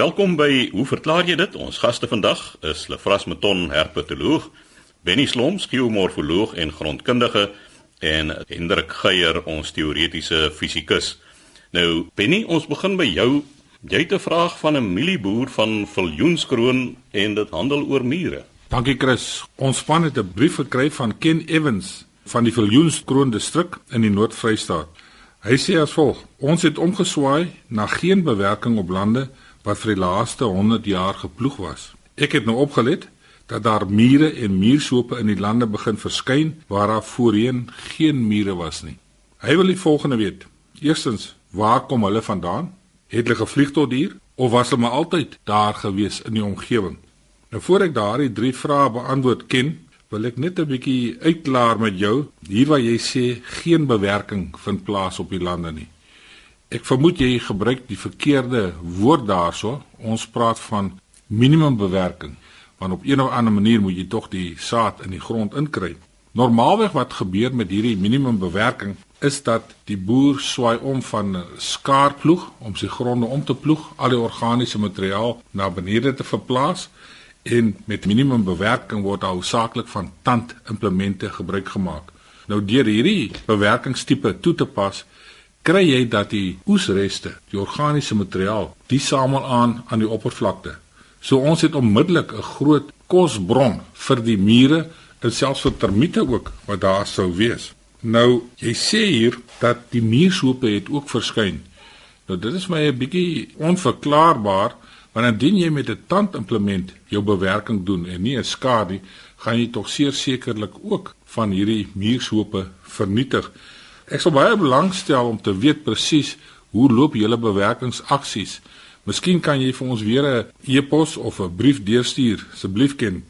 Welkom by Hoe verklaar jy dit? Ons gaste vandag is Lefras Meton, herpetoloog, Benny Sloms, geomorfoloog en grondkundige en Hendrik Geier, ons teoretiese fisikus. Nou, Benny, ons begin by jou. Jy het 'n vraag van 'n mielieboer van Viljoenskroon en dit handel oor mure. Dankie Chris. Ons span het 'n brief gekry van Ken Evans van die Viljoenskroon distrik in die Noord-Vrystaat. Hy sê as volg: Ons het omgeswaai na geen bewerking op lande wat vir die laaste 100 jaar geploeg was. Ek het nou opgelet dat daar mure en muursope in die lande begin verskyn waar daar voorheen geen mure was nie. Hy wil die volgende weet: Eerstens, waar kom hulle vandaan? Het hulle gevlieg tot hier of was hulle maar altyd daar gewees in die omgewing? Nou voor ek daardie drie vrae beantwoord ken, wil ek net 'n bietjie uitklaar met jou hier waar jy sê geen bewerking vind plaas op die lande nie. Ek vermoed jy gebruik die verkeerde woord daarso. Ons praat van minimum bewerking want op een of ander manier moet jy tog die saad in die grond inkry. Normaalweg wat gebeur met hierdie minimum bewerking is dat die boer swaai om van skaarploeg om sy gronde om te ploeg, al die organiese materiaal na benede te verplaas en met minimum bewerking word hoofsaaklik van tandimplemente gebruik gemaak. Nou deur hierdie bewerkingstipe toe te pas, kry jy dat die oesreste, die organiese materiaal, die samel aan aan die oppervlakte. So ons het onmiddellik 'n groot kosbron vir die mure en selfs vir termiete ook wat daar sou wees. Nou, jy sê hier dat die muursope het ook verskyn. Nou dit is my 'n bietjie onverklaarbaar Want indien jy met 'n tandimplement jou bewerking doen en nie 'n skadu, gaan jy tog seker sekerlik ook van hierdie muurshope vernietig. Ek sal baie belangstel om te weet presies hoe loop julle bewerkingsaksies. Miskien kan jy vir ons weer 'n e-pos of 'n brief deurstuur, asseblief ken.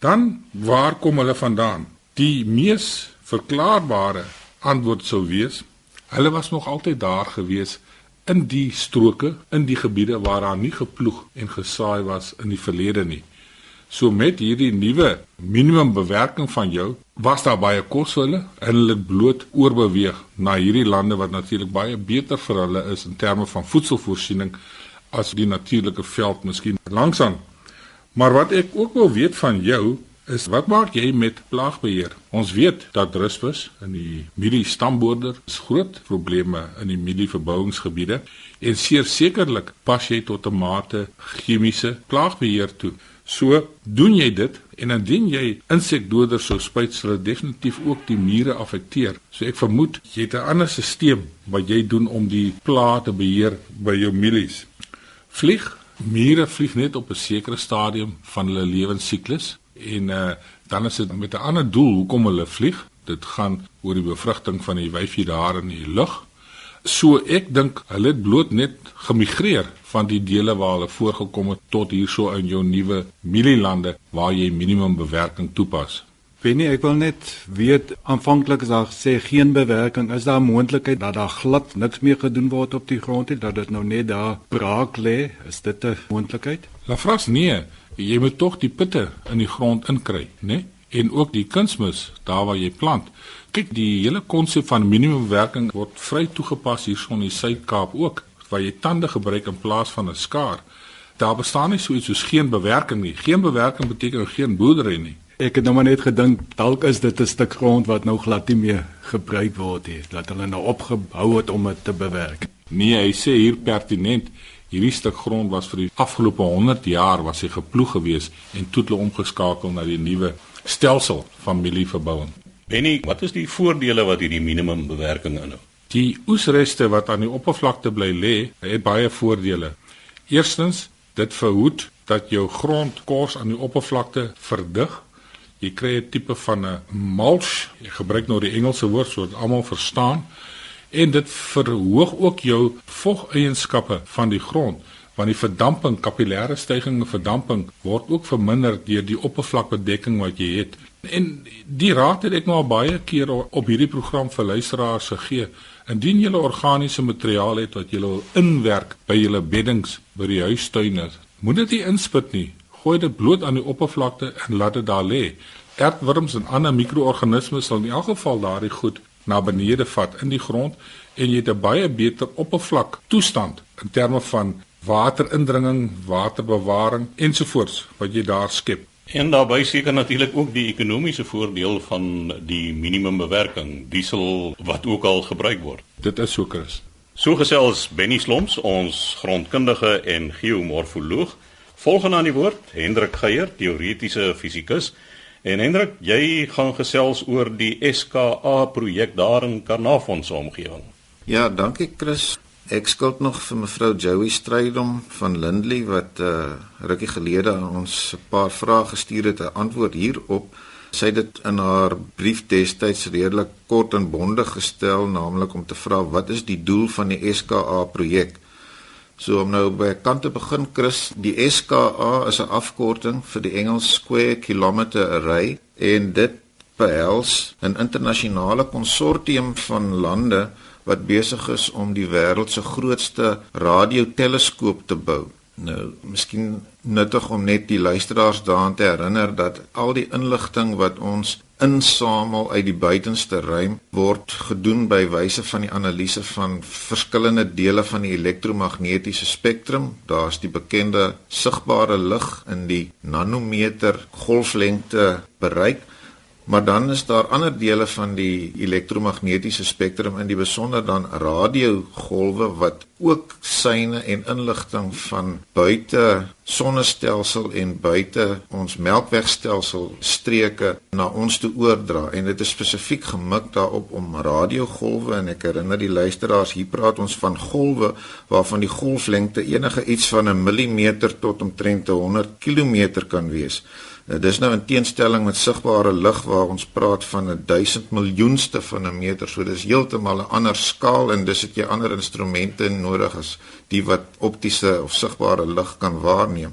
Dan waar kom hulle vandaan? Die mees verklaarbare antwoord sou wees: hulle was nog altyd daar gewees in die stroke in die gebiede waar daar nie geploeg en gesaai was in die verlede nie. So met hierdie nuwe minimum bewerking van jou was daar baie kos vir hulle en hulle bloot oorbeweeg na hierdie lande wat natuurlik baie beter vir hulle is in terme van voedselvoorsiening as die natuurlike veld miskien langsaan. Maar wat ek ook wil weet van jou is wat maak jy met plaagbeheer? Ons weet dat ruspus in die mielie stamboorder groot probleme in die mielie verbouingsgebiede en seker sekerlik pas jy tot 'n mate chemiese plaagbeheer toe. So doen jy dit en indien jy insekdoders sou spuit sal dit definitief ook die mure affekteer. So ek vermoed jy het 'n ander stelsel wat jy doen om die plaag te beheer by jou mielies. Vlieg Mure vlieg net op 'n sekere stadium van hulle lewensiklus en uh, dan is dit met 'n ander doel hoekom hulle vlieg. Dit gaan oor die bevrugting van die wyfie daar in die lug. So ek dink hulle het bloot net gemigreer van die dele waar hulle voorgekom het tot hierso in jou nuwe mielielande waar jy minimum bewerking toepas. Wennie, ek wil net weet aanvanklik as daar sê geen bewerking, is daar moontlikheid dat daar glad niks meer gedoen word op die grond nie, dat dit nou net daar braak lê? Is dit 'n moontlikheid? La Fras nee jy moet tog die putte in die grond inkry, né? En ook die kunsmis daar waar jy plant. Kyk, die hele konsep van minimumwerking word vry toegepas hierson in die Suid-Kaap ook, waar jy tande gebruik in plaas van 'n skaar. Daar bestaan nie so iets soos geen bewerking nie. Geen bewerking beteken geen boerdery nie. Ek het nou maar net gedink dalk is dit 'n stuk grond wat nou glad nie meer gebruik word nie, dat hulle nou opgebou het om dit te bewerk. Nee, hy sê hier pertinent Hierdie stuk grond was vir die afgelope 100 jaar was hy geploeg gewees en toe hulle omgeskakel na die nuwe stelsel van mielieverbouing. Benny, wat is die voordele wat hierdie minimum bewerking inhou? Die oesreste wat aan die oppervlakte bly lê, het baie voordele. Eerstens, dit verhoed dat jou grond kos aan die oppervlakte verdig. Jy kry 'n tipe van 'n mulch. Ek gebruik nou die Engelse woord sodat almal verstaan en dit verhoog ook jou vogeienskappe van die grond want die verdamping kapillêre stygings en verdamping word ook verminder deur die oppervlakbedekking wat jy het en die raad het ek nou al baie kere op hierdie program vir luisteraars gegee. Indien jy organiese materiaal het wat jy wil inwerk by jou beddings by die huistuine moet dit nie inspit nie. Gooi dit bloot aan die oppervlakte en laat dit daar lê. Erdwurms en ander mikroorganismes sal in elk geval daardie goed na benede vat in die grond en jy het 'n baie beter oppervlak toestand in terme van waterindringing, waterbewaring ensovoorts wat jy daar skep. En daarbey seker natuurlik ook die ekonomiese voordeel van die minimumbewerking, diesel wat ook al gebruik word. Dit is so Chris. So gesels Benny Slomps, ons grondkundige en geomorfoloog. Volgende aan die woord, Hendrik Geier, teoretiese fisikus. En Hendrik, jy gaan gesels oor die SKA projek daar in Karnavon se omgewing. Ja, dankie Chris. Ek skuld nog vir mevrou Joey Strydom van Lindley wat 'n uh, rukkie gelede aan ons 'n paar vrae gestuur het 'n antwoord hierop. Sy het dit in haar brief destyds redelik kort en bondig gestel, naamlik om te vra wat is die doel van die SKA projek? So om nou by kant te begin Chris, die SKA is 'n afkorting vir die Engels Square Kilometer Array en dit behels 'n internasionale konsortium van lande wat besig is om die wêreld se grootste radioteleskoop te bou. Nou, miskien nuttig om net die luisteraars daaraan te herinner dat al die inligting wat ons insamel uit die buitenste ruim word gedoen by wyse van die analise van verskillende dele van die elektromagnetiese spektrum. Daar's die bekende sigbare lig in die nanometer golflengte bereik Maar dan is daar ander dele van die elektromagnetiese spektrum in die besonder dan radiogolwe wat ook syne en inligting van buite sonnestelsel en buite ons melkwegstelsel streke na ons toe oordra en dit is spesifiek gemik daarop om radiogolwe en ek herinner die luisteraars hier praat ons van golwe waarvan die golflengte enige iets van 'n millimeter tot omtrent 100 km kan wees. Nou dis nou in teenstelling met sigbare lig waar ons praat van 'n 1000 miljoenste van 'n meter. So dis heeltemal 'n ander skaal en dis het jy ander instrumente nodig as die wat optiese of sigbare lig kan waarneem.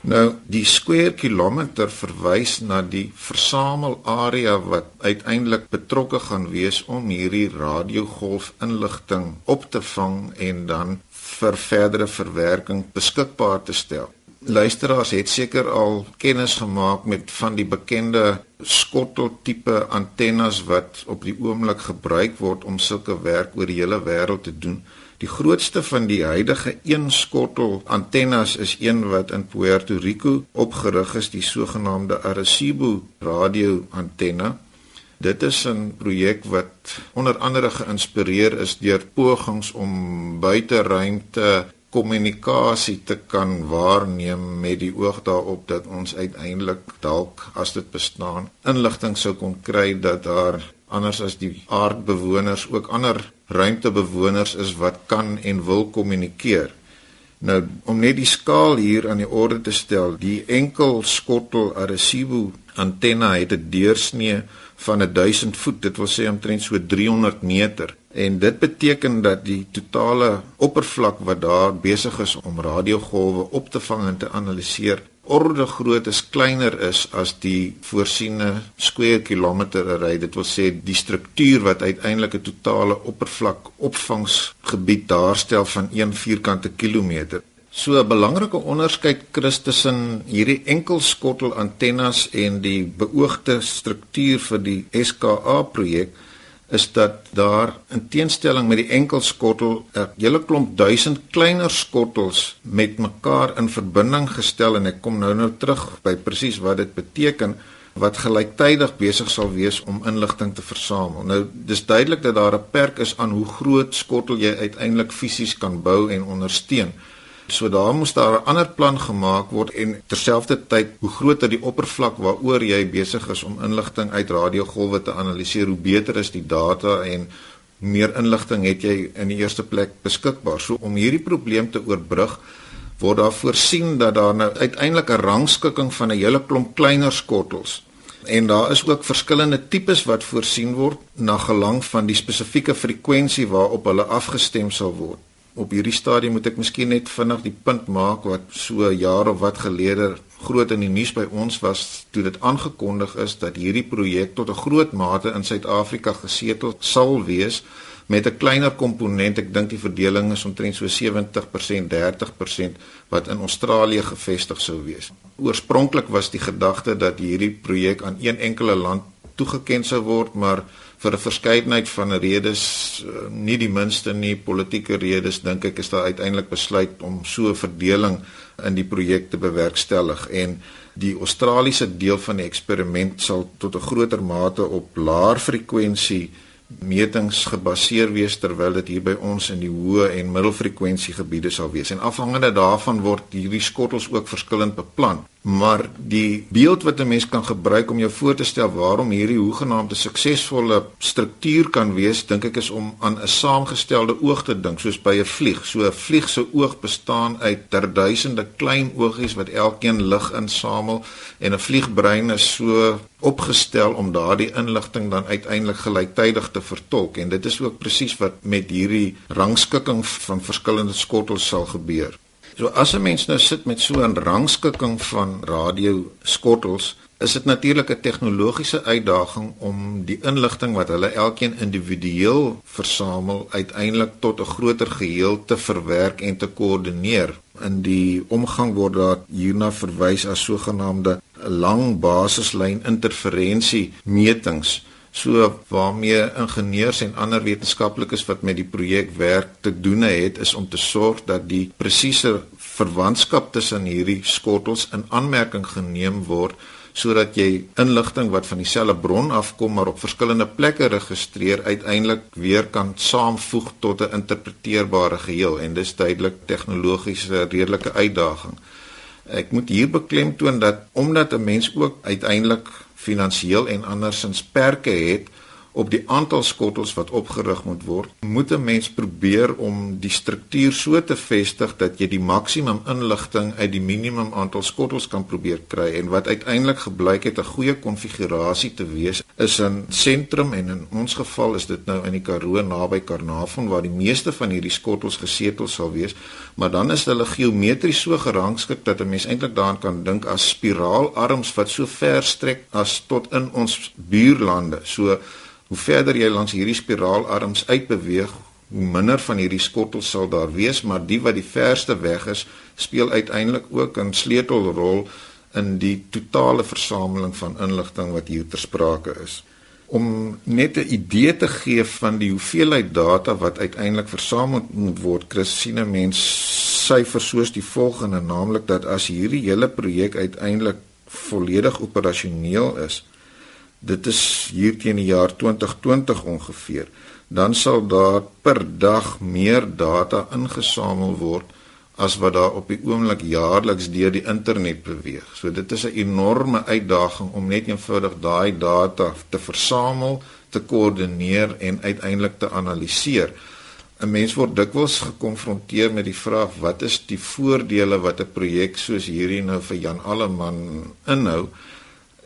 Nou die square kilometer verwys na die versamelarea wat uiteindelik betrokke gaan wees om hierdie radiogolf inligting op te vang en dan vir verdere verwerking beskikbaar te stel luisteraars het seker al kennis gemaak met van die bekende skotteltipe antennes wat op die oomblik gebruik word om sulke werk oor die hele wêreld te doen. Die grootste van die huidige een skottel antennes is een wat in Puerto Rico opgerig is, die sogenaamde Arecibo radio antenne. Dit is 'n projek wat onder andere geïnspireer is deur pogings om buiteruimte kommunikasie te kan waarneem met die oog daarop dat ons uiteindelik dalk as dit bestaan inligting sou kon kry dat daar anders as die aardbewoners ook ander ruimtebewoners is wat kan en wil kommunikeer. Nou om net die skaal hier aan die orde te stel, die enkel skottel Arecibo antenne het 'n deursnee van 1000 voet, dit wil sê omtrent so 300 meter. En dit beteken dat die totale oppervlak wat daar besig is om radiogolwe op te vang en te analiseer, orde groot is kleiner is as die voorsiene square kilometer array. Dit wil sê die struktuur wat uiteindelik 'n totale oppervlak opvangsgebied daarstel van 1 vierkante kilometer. So 'n belangrike onderskeid Christus tussen hierdie enkelskottel antennes en die beoogde struktuur vir die SKA projek is dat daar in teenstelling met die enkelskottel 'n hele klomp duisend kleiner skottels met mekaar in verbinding gestel en ek kom nou nou terug by presies wat dit beteken wat gelyktydig besig sal wees om inligting te versamel. Nou dis duidelik dat daar 'n perk is aan hoe groot skottel jy uiteindelik fisies kan bou en ondersteun. So daar moes daar 'n ander plan gemaak word en terselfdertyd hoe groter die oppervlak waaroor jy besig is om inligting uit radiogolwe te analiseer, hoe beter is die data en meer inligting het jy in die eerste plek beskikbaar. So om hierdie probleem te oorbrug, word daar voorsien dat daar nou uiteindelik 'n rangskikking van 'n hele klomp kleiner skottels en daar is ook verskillende tipes wat voorsien word na gelang van die spesifieke frekwensie waarop hulle afgestem sal word op hierdie stadium moet ek miskien net vinnig die punt maak wat so jaar of wat gelede groot in die nuus by ons was toe dit aangekondig is dat hierdie projek tot 'n groot mate in Suid-Afrika gesetel sal wees met 'n kleiner komponent ek dink die verdeling is omtrent so 70% 30% wat in Australië gevestig sou wees. Oorspronklik was die gedagte dat hierdie projek aan een enkele land toegeken sou word, maar vir 'n verskeidenheid van redes, uh, nie die minste nie politieke redes, dink ek is daar uiteindelik besluit om so 'n verdeling in die projek te bewerkstellig en die Australiese deel van die eksperiment sal tot 'n groter mate op laer frekwensie metings gebaseer wees terwyl dit hier by ons in die hoë en middelfrekwensie gebiede sal wees. En afhangende daarvan word hierdie skottels ook verskillend beplan. Maar die beeld wat 'n mens kan gebruik om jou voor te stel waarom hierdie hoegenaamde suksesvolle struktuur kan wees, dink ek is om aan 'n saamgestelde oog te dink, soos by 'n vlieg. So 'n vlieg se oog bestaan uit duisende klein oogies wat elkeen lig insamel en 'n vliegbrein is so opgestel om daardie inligting dan uiteindelik gelyktydig te vertolk en dit is ook presies wat met hierdie rangskikking van verskillende skottels sal gebeur. So as 'n mens nou sit met so 'n rangskikking van radio skottels, is dit natuurlik 'n tegnologiese uitdaging om die inligting wat hulle elkeen individueel versamel uiteindelik tot 'n groter geheel te verwerk en te koördineer. In die omgang word daar hierna verwys as sogenaamde lang basislyn interferensie metings so waarmee ingenieurs en ander wetenskaplikes wat met die projek werk te doen het is om te sorg dat die presiese verwantskap tussen hierdie skottels in aanmerking geneem word sodat jy inligting wat van dieselfde bron afkom maar op verskillende plekke registreer uiteindelik weer kan saamvoeg tot 'n interpreteerbare geheel en dis duidelik tegnologies 'n redelike uitdaging. Ek moet hier beklemtoon dat omdat 'n mens ook uiteindelik finansiëel en andersins perke het op die aantal skottels wat opgerig moet word, moet 'n mens probeer om die struktuur so te vestig dat jy die maksimum inligting uit die minimum aantal skottels kan probeer kry en wat uiteindelik gebleik het 'n goeie konfigurasie te wees is 'n sentrum en in ons geval is dit nou in die Karoo naby Karnavon waar die meeste van hierdie skottels gesetel sal wees, maar dan is hulle geometries so gerangskik dat 'n mens eintlik daaraan kan dink as spiraalarms wat so ver strek as tot in ons buurlande. So Hoe verder jy langs hierdie spiraalarms uitbeweeg, hoe minder van hierdie skottels sal daar wees, maar die wat die verste weg is, speel uiteindelik ook 'n sleutelrol in die totale versameling van inligting wat hier ter sprake is. Om net 'n idee te gee van die hoeveelheid data wat uiteindelik versamel moet word, Christine mens syfers soos die volgende, naamlik dat as hierdie hele projek uiteindelik volledig operasioneel is, dit is hier teen die jaar 2020 ongeveer, dan sal daar per dag meer data ingesamel word as wat daar op die oomblik jaarliks deur die internet beweeg. So dit is 'n enorme uitdaging om net eenvoudig daai data te versamel, te koördineer en uiteindelik te analiseer. 'n Mens word dikwels gekonfronteer met die vraag wat is die voordele wat 'n projek soos hierdie nou vir Jan Alleman inhou?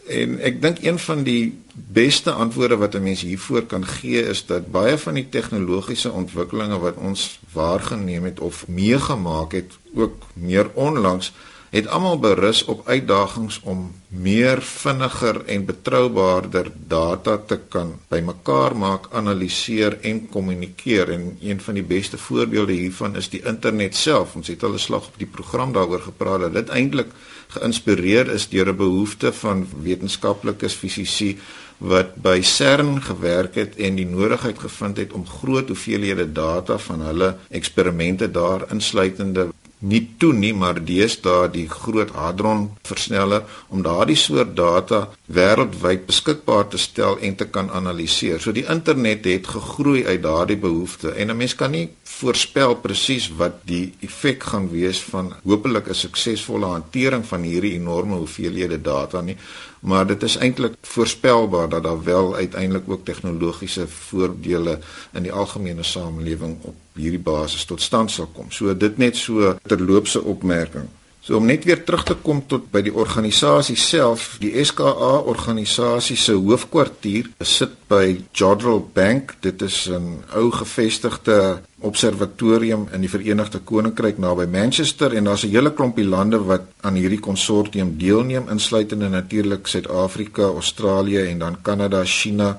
En ek dink een van die beste antwoorde wat 'n mens hiervoor kan gee is dat baie van die tegnologiese ontwikkelinge wat ons waargeneem het of meegemaak het ook meer onlangs het almal berus op uitdagings om meer vinniger en betroubaarder data te kan bymekaar maak, analiseer en kommunikeer. En een van die beste voorbeelde hiervan is die internet self. Ons het al 'n slag op die program daaroor gepraat dat dit eintlik geïnspireer is deur 'n behoefte van wetenskaplikes fisici wat by CERN gewerk het en die nodigheid gevind het om groot hoeveelhede data van hulle eksperimente daar insluitende nie toe nie maar deesdae die groot hadron versneller om daardie soort data wêreldwyd beskikbaar te stel en te kan analiseer. So die internet het gegroei uit daardie behoefte en 'n mens kan nie voorspel presies wat die effek gaan wees van hopelik 'n suksesvolle hantering van hierdie enorme hoeveelhede data nie, maar dit is eintlik voorspelbaar dat daar wel uiteindelik ook tegnologiese voordele in die algemene samelewing op hierdie basis tot stand sal kom. So dit net so terloopse opmerking. So om net weer terug te kom tot by die organisasie self, die SKA organisasie se hoofkwartier sit by Jodrell Bank. Dit is 'n ou gevestigde observatorium in die Verenigde Koninkryk naby Manchester en daar's 'n hele klompie lande wat aan hierdie konsortium deelneem, insluitende natuurlik Suid-Afrika, Australië en dan Kanada, China,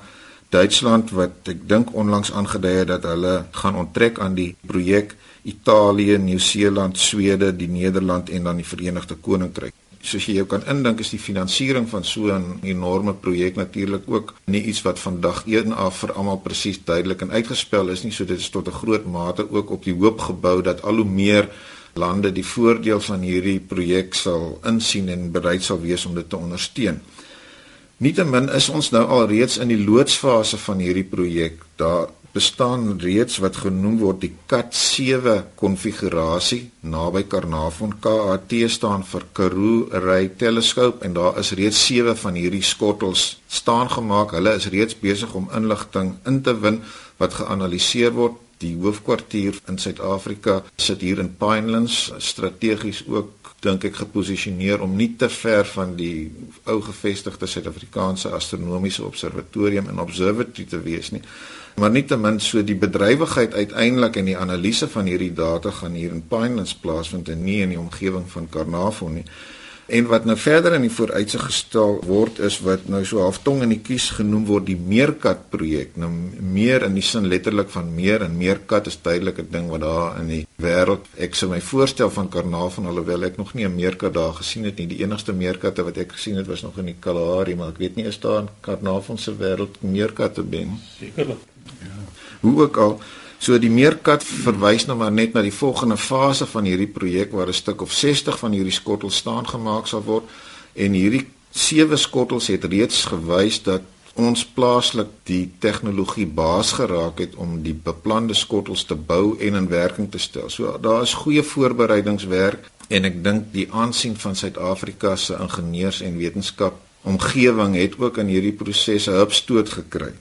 Duitsland wat ek dink onlangs aangedui het dat hulle gaan onttrek aan die projek Italië, Nieu-Seeland, Swede, die Nederland en dan die Verenigde Koninkryk. Soos jy jou kan indink is die finansiering van so 'n enorme projek natuurlik ook nie iets wat vandag een af vir almal presies duidelik en uitgespel is nie. So dit is tot 'n groot mate ook op die hoop gebou dat al hoe meer lande die voordeel van hierdie projek sal insien en bereid sal wees om dit te ondersteun. Nietemin is ons nou al reeds in die loodsfase van hierdie projek. Daar bestaan reeds wat genoem word die CAT 7 konfigurasie naby Carnarvon. KAT staan vir Karoo Array Telescope en daar is reeds 7 van hierdie skottels staan gemaak. Hulle is reeds besig om inligting in te win wat geanaliseer word. Die hoofkwartier in Suid-Afrika sit hier in Pinelands, strategies ook dink ek geposisioneer om nie te ver van die ou gevestigde Suid-Afrikaanse astronomiese observatorium en observatory te wees nie. Maar nietemin so die bedrywigheid uiteindelik en die analise van hierdie data gaan hier in Pinelands plaasvind en nie in die omgewing van Carnarvon nie. En wat nou verder in die vooruitsig gestel word is wat nou so half tong in die kies genoem word die Meerkat projek. Nou meer in die sin letterlik van meer en Meerkat is duidelik 'n ding wat daar in die wêreld ek sou my voorstel van Carnarvon alhoewel ek nog nie 'n Meerkat daar gesien het nie. Die enigste Meerkatte wat ek gesien het was nog in die Kalahari, maar ek weet nie is daar in Carnarvon se wêreld Meerkatte ben. Sekerlik. Hoe ook al So die meerkat verwys nou maar net na die volgende fase van hierdie projek waar 'n stuk of 60 van hierdie skottels staan gemaak sal word en hierdie sewe skottels het reeds gewys dat ons plaaslik die tegnologie baas geraak het om die beplande skottels te bou en in werking te stel. So daar is goeie voorbereidingswerk en ek dink die aansien van Suid-Afrika se ingenieurs en wetenskap omgewing het ook in hierdie prosesse hupstoot gekry.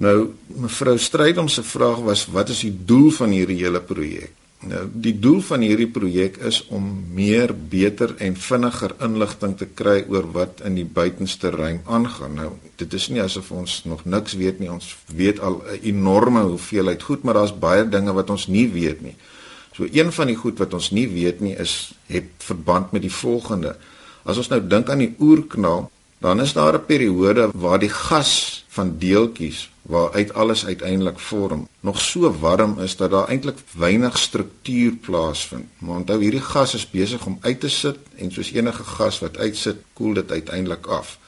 Nou mevrou Strydom se vraag was wat is die doel van hierdie hele projek? Nou die doel van hierdie projek is om meer beter en vinniger inligting te kry oor wat in die buitenste ruim aangaan. Nou dit is nie asof ons nog niks weet nie. Ons weet al 'n enorme hoeveelheid goed, maar daar's baie dinge wat ons nie weet nie. So een van die goed wat ons nie weet nie is het verband met die volgende. As ons nou dink aan die oerknal, dan is daar 'n periode waar die gas van deeltjies waaruit alles uiteindelik vorm, nog so warm is dat daar eintlik weinig struktuur plaasvind. Maar onthou hierdie gas is besig om uit te sit en soos enige gas wat uitsit, koel dit uiteindelik af.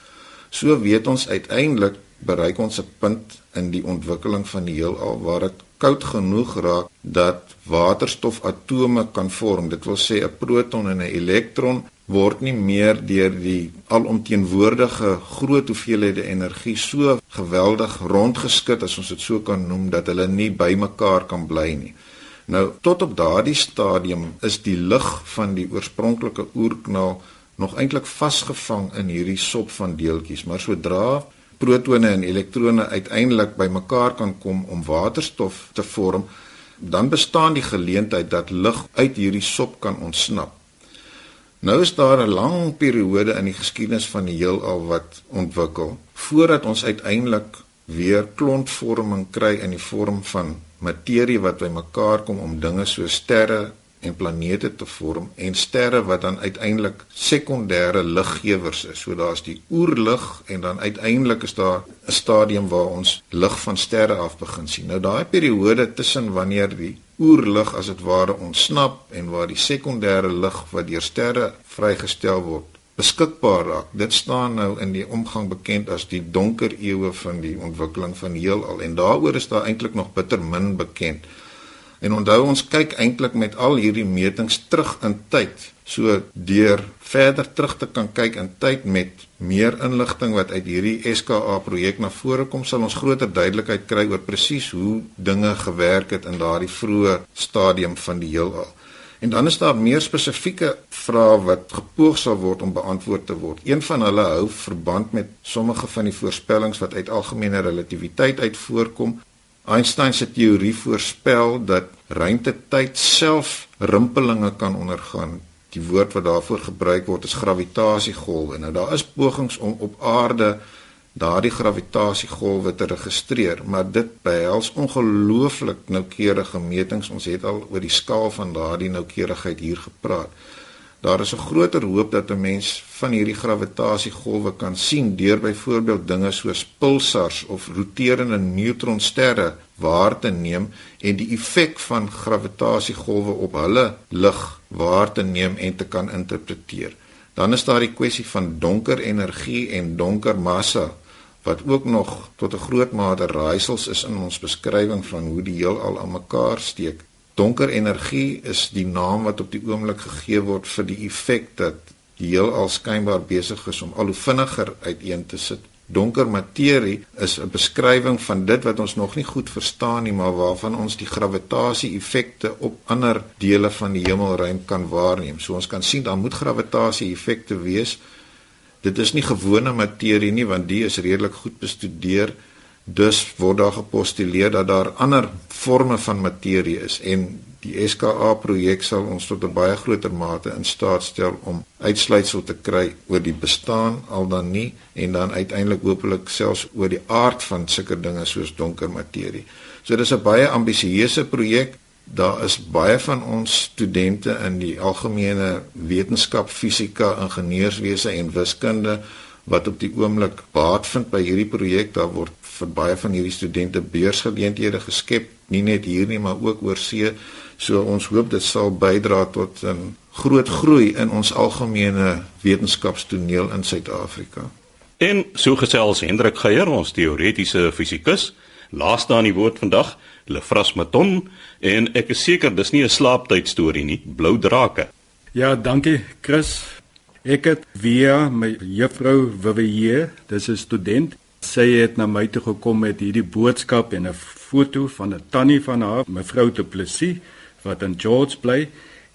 So weet ons uiteindelik bereik ons 'n punt in die ontwikkeling van die heelal waar dit koud genoeg raak dat waterstofatome kan vorm. Dit wil sê 'n proton en 'n elektron word nie meer deur die alomteenwoordige groot hoeveelhede energie so geweldig rondgeskit as ons dit so kan noem dat hulle nie bymekaar kan bly nie. Nou tot op daardie stadium is die lig van die oorspronklike oerknal nog eintlik vasgevang in hierdie sop van deeltjies, maar sodra protone en elektrone uiteindelik bymekaar kan kom om waterstof te vorm, dan bestaan die geleentheid dat lig uit hierdie sop kan ontsnap. Nou is daar 'n lang periode in die geskiedenis van die heelal wat ontwikkel voordat ons uiteindelik weer klontvorming kry in die vorm van materie wat bymekaar kom om dinge so sterre en planete te vorm en sterre wat dan uiteindelik sekondêre liggewers is. So daar's die oerlig en dan uiteindelik is daar 'n stadium waar ons lig van sterre af begin sien. Nou daai periode tussen wanneer die oerlig as dit ware ontsnap en waar die sekondêre lig wat deur sterre vrygestel word beskikbaar raak. Dit staan nou in die omgang bekend as die donker eeue van die ontwikkeling van heelal en daaroor is daar eintlik nog bitter min bekend. En onthou ons kyk eintlik met al hierdie metings terug in tyd. So deur verder terug te kan kyk in tyd met meer inligting wat uit hierdie SKA projek na vore kom, sal ons groter duidelikheid kry oor presies hoe dinge gewerk het in daardie vroeë stadium van die heelal. En dan is daar meer spesifieke vrae wat gepoog sal word om beantwoord te word. Een van hulle hou verband met sommige van die voorspellings wat uit algemene relativiteit uit voorkom Einstein se teorie voorspel dat ruimtetyd self rimpelinge kan ondergaan. Die woord wat daarvoor gebruik word is gravitasiegolwe. Nou daar is pogings om op aarde daardie gravitasiegolwe te registreer, maar dit behels ongelooflik noukeurige metings. Ons het al oor die skaal van daardie noukeurigheid hier gepraat. Daar is 'n groter hoop dat 'n mens van hierdie gravitasiegolwe kan sien deur byvoorbeeld dinge soos pulsars of roterende neutronsterre waar te neem en die effek van gravitasiegolwe op hulle lig waar te neem en te kan interpreteer. Dan is daar die kwessie van donker energie en donker massa wat ook nog tot 'n groot mate raaisels is in ons beskrywing van hoe die heelal aan mekaar steek. Donker energie is die naam wat op die oomblik gegee word vir die effek dat die heelal skynbaar besig is om al hoe vinniger uiteen te sit. Donker materie is 'n beskrywing van dit wat ons nog nie goed verstaan nie, maar waarvan ons die gravitasie-effekte op ander dele van die hemelruim kan waarneem. So ons kan sien daar moet gravitasie-effekte wees Dit is nie gewone materie nie want die is redelik goed bestudeer. Dus word daar gepostuleer dat daar ander forme van materie is en die SKA projek sal ons tot 'n baie groter mate in staat stel om uitsluitsel te kry oor die bestaan al dan nie en dan uiteindelik hopelik selfs oor die aard van sulke dinge soos donker materie. So dis 'n baie ambisieuse projek Daar is baie van ons studente in die algemene wetenskap, fisika, ingenieurswese en wiskunde wat op die oomblik baat vind by hierdie projek. Daar word vir baie van hierdie studente beursgeleenthede geskep, nie net hier nie, maar ook oor see. So ons hoop dit sal bydra tot 'n groot groei in ons algemene wetenskapstoneel in Suid-Afrika. En so gesels Hendrik Geier, ons teoretiese fisikus, laaste aan die woord vandag. Lefras Maton en ek is seker dis nie 'n slaaptyd storie nie, blou drake. Ja, dankie Chris. Ek het via my juffrou Vivier, dis 'n student, sy het na my toe gekom met hierdie boodskap en 'n foto van 'n tannie van haar, mevrou Du Plessis, wat in George bly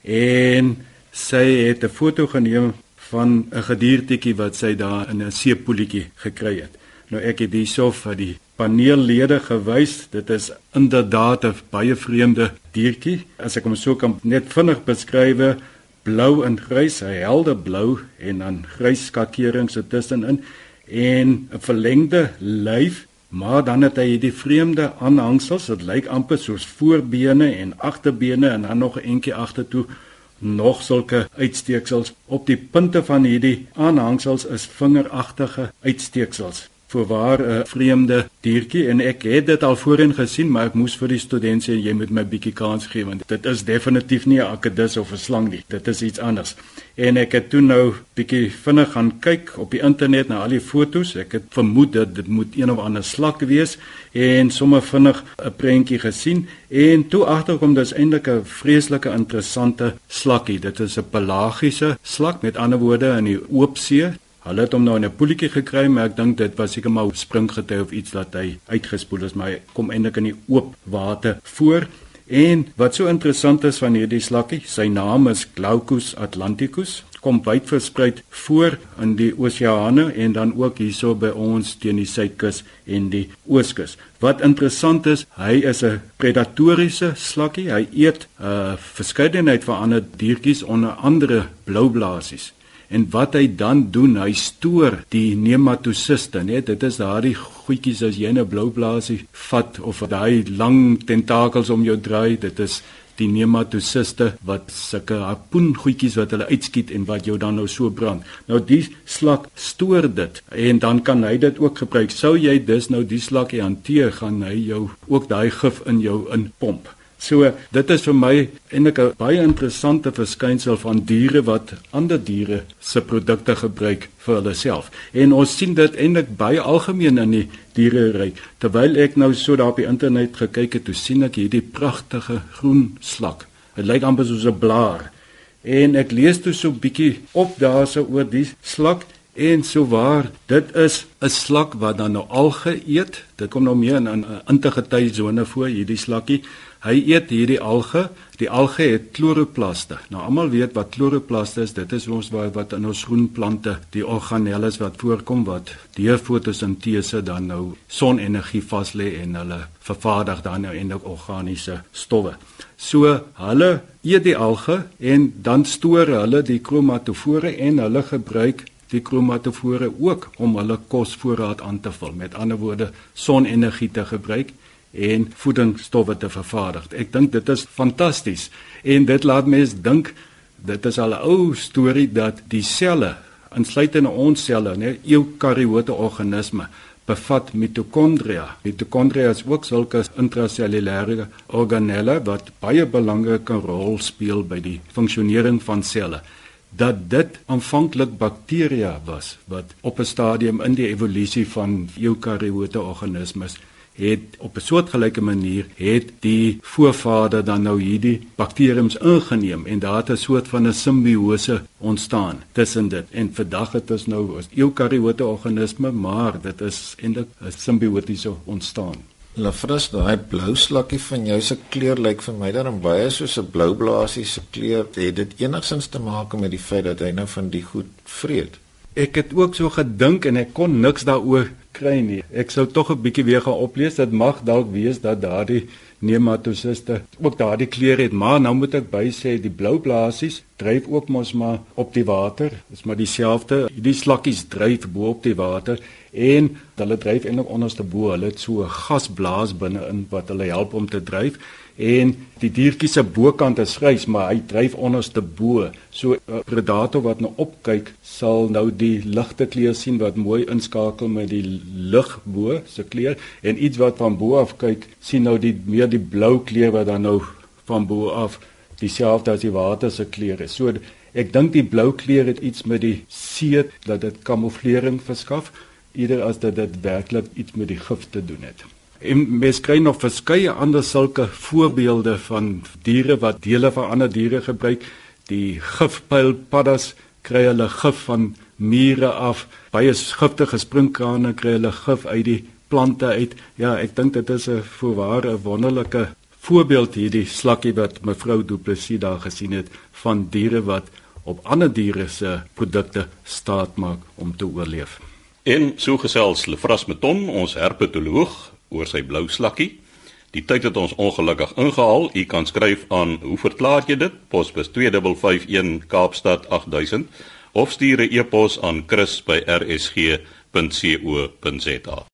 en sy het 'n foto geneem van 'n gediertjie wat sy daar in 'n seepoeltjie gekry het. Nou ek het hierso vir die paneellede gewys. Dit is inderdaad 'n baie vreemde diertjie. As ek hom so kan net vinnig beskryf, blou en grys, 'n helder blou en dan grys skakerings tussenin en 'n verlengde lyf, maar dan het hy hierdie vreemde aanhangsels. Dit lyk amper soos voorbene en agterbene en dan nog 'n entjie agtertoe nog sulke uitsteeksels. Op die punte van hierdie aanhangsels is vingeragtige uitsteeksels voorwaar 'n vreemde diertjie en ek het dit al voorheen gesien maar ek moes vir die studente sê jy moet my bietjie kans gee want dit is definitief nie 'n akedus of 'n slang nie. Dit is iets anders. En ek het toe nou bietjie vinnig gaan kyk op die internet na al die fotos. Ek het vermoed dat dit moet een of ander slak wees en sommer vinnig 'n prentjie gesien. En toe agterkom dis eintlik 'n vreeslike interessante slakkie. Dit is 'n pelagiese slak met ander woorde in die oop see Hulle het hom nou in 'n poeltjie gekry, maar ek dink dit was seker maar springgety of iets dat hy uitgespoel is, maar hy kom eintlik in die oop water voor. En wat so interessant is van hierdie slakkie, sy naam is Glaucus atlanticus, kom wyd versprei voor in die oseane en dan ook hierso by ons teen die suidkus en die ooskus. Wat interessant is, hy is 'n predatoriese slakkie. Hy eet 'n uh, verskeidenheid van ander diertjies onder andere bloublaasies. En wat hy dan doen, hy stoor die nematosiste, net dit is daardie goedjies as jy 'n blou blaasie vat of daai lang tentakels om jou draai, dit is die nematosiste wat sulke harpoen goedjies wat hulle uitskiet en wat jou dan nou so brand. Nou die slak stoor dit en dan kan hy dit ook gebruik. Sou jy dus nou die slakkie hanteer, gaan hy jou ook daai gif in jou inpomp. So dit is vir my eintlik 'n baie interessante verskynsel van diere wat ander diere se produkte gebruik vir hulle self. En ons sien dit eintlik baie algemeen in die diereryk. Terwyl ek nou so daar op die internet gekyk het, toe sien ek hierdie pragtige groen slak. Dit lyk amper soos 'n blaar. En ek lees toe so 'n bietjie op daarse oor die slak en so waar dit is 'n slak wat dan nou alge eet. Dit kom nou meer in 'n integriteit sone voor hierdie slakkie. Hy eet hierdie alge. Die alge het kloroplaste. Nou almal weet wat kloroplaste is. Dit is ons wat in ons groenplante, die organelles wat voorkom wat deur fotosintese dan nou sonenergie vas lê en hulle vervaardig dan nou eintlik organiese stowwe. So hulle eet die alge en dan stoor hulle die kromatofore en hulle gebruik die kromatofore ook om hulle kosvoorraad aan te vul. Met ander woorde, sonenergie te gebruik en voedingsstowwe te vervaardig. Ek dink dit is fantasties en dit laat mense dink dit is al 'n ou storie dat die selle, insluitende ons selle, né, eukariote organisme bevat mitokondria. Mitokondria is ook sulke intrasellulêre organelle wat baie belangrike rol speel by die funksionering van selle. dat dit aanvanklik bakterieë was wat op 'n stadium in die evolusie van eukariote organismes het op 'n soortgelyke manier het die voorvader dan nou hierdie bakteriums ingeneem en daar het 'n soort van 'n simbiose ontstaan tussen dit. En vandag het ons nou 'n eukariote organisme maar dit is eintlik 'n simbiotiese ontstaan. Lafras daai blou slakkie van jou se kleur lyk vir my dan baie soos 'n blou blaasie se kleur. Het dit enigsins te maak met die feit dat hy nou van die goed vreet? Ek het ook so gedink en ek kon niks daaroor kry nie. Ek sou tog 'n bietjie weer gaan oplees. Dit mag dalk wees dat daardie nematosiste ook daardie kleur het, maar nou moet ek by sê die blou blaasies dryf ook mos maar op die water. Dis maar dieselfde. Die slakkies dryf bo op die water en hulle dryf eintlik onderste bo. Hulle het so 'n gasblaas binne-in wat hulle help om te dryf en die diertjie se bokant is grys maar hy dryf onderste bo. So 'n predator wat nou opkyk sal nou die ligte kleur sien wat mooi inskakel met die lig bo se kleur en iets wat van bo af kyk sien nou die meer die blou kleur wat dan nou van bo af dieselfde as die water se kleur is. So ek dink die blou kleur het iets met die see dat dit kamouflering verskaf eerder as dat dit werklik iets met die gif te doen het. En mens kry nog verskeie ander sulke voorbeelde van diere wat dele van ander diere gebruik. Die gifpylpaddas kry hulle gif van mure af. Baie giftige springkane kry hulle gif uit die plante uit. Ja, ek dink dit is 'n voorware wonderlike voorbeeld hierdie slakkie wat mevrou Du Plessis daar gesien het van diere wat op ander diere se produkte staat maak om te oorleef. En so gesels Lefras Meton, ons herpetoloog, oor sy blou slakkie. Die tyd het ons ongelukkig ingehaal. U kan skryf aan hoe verklaar jy dit? Posbus 2551 Kaapstad 8000 of stuur 'n e-pos aan chris@rsg.co.za.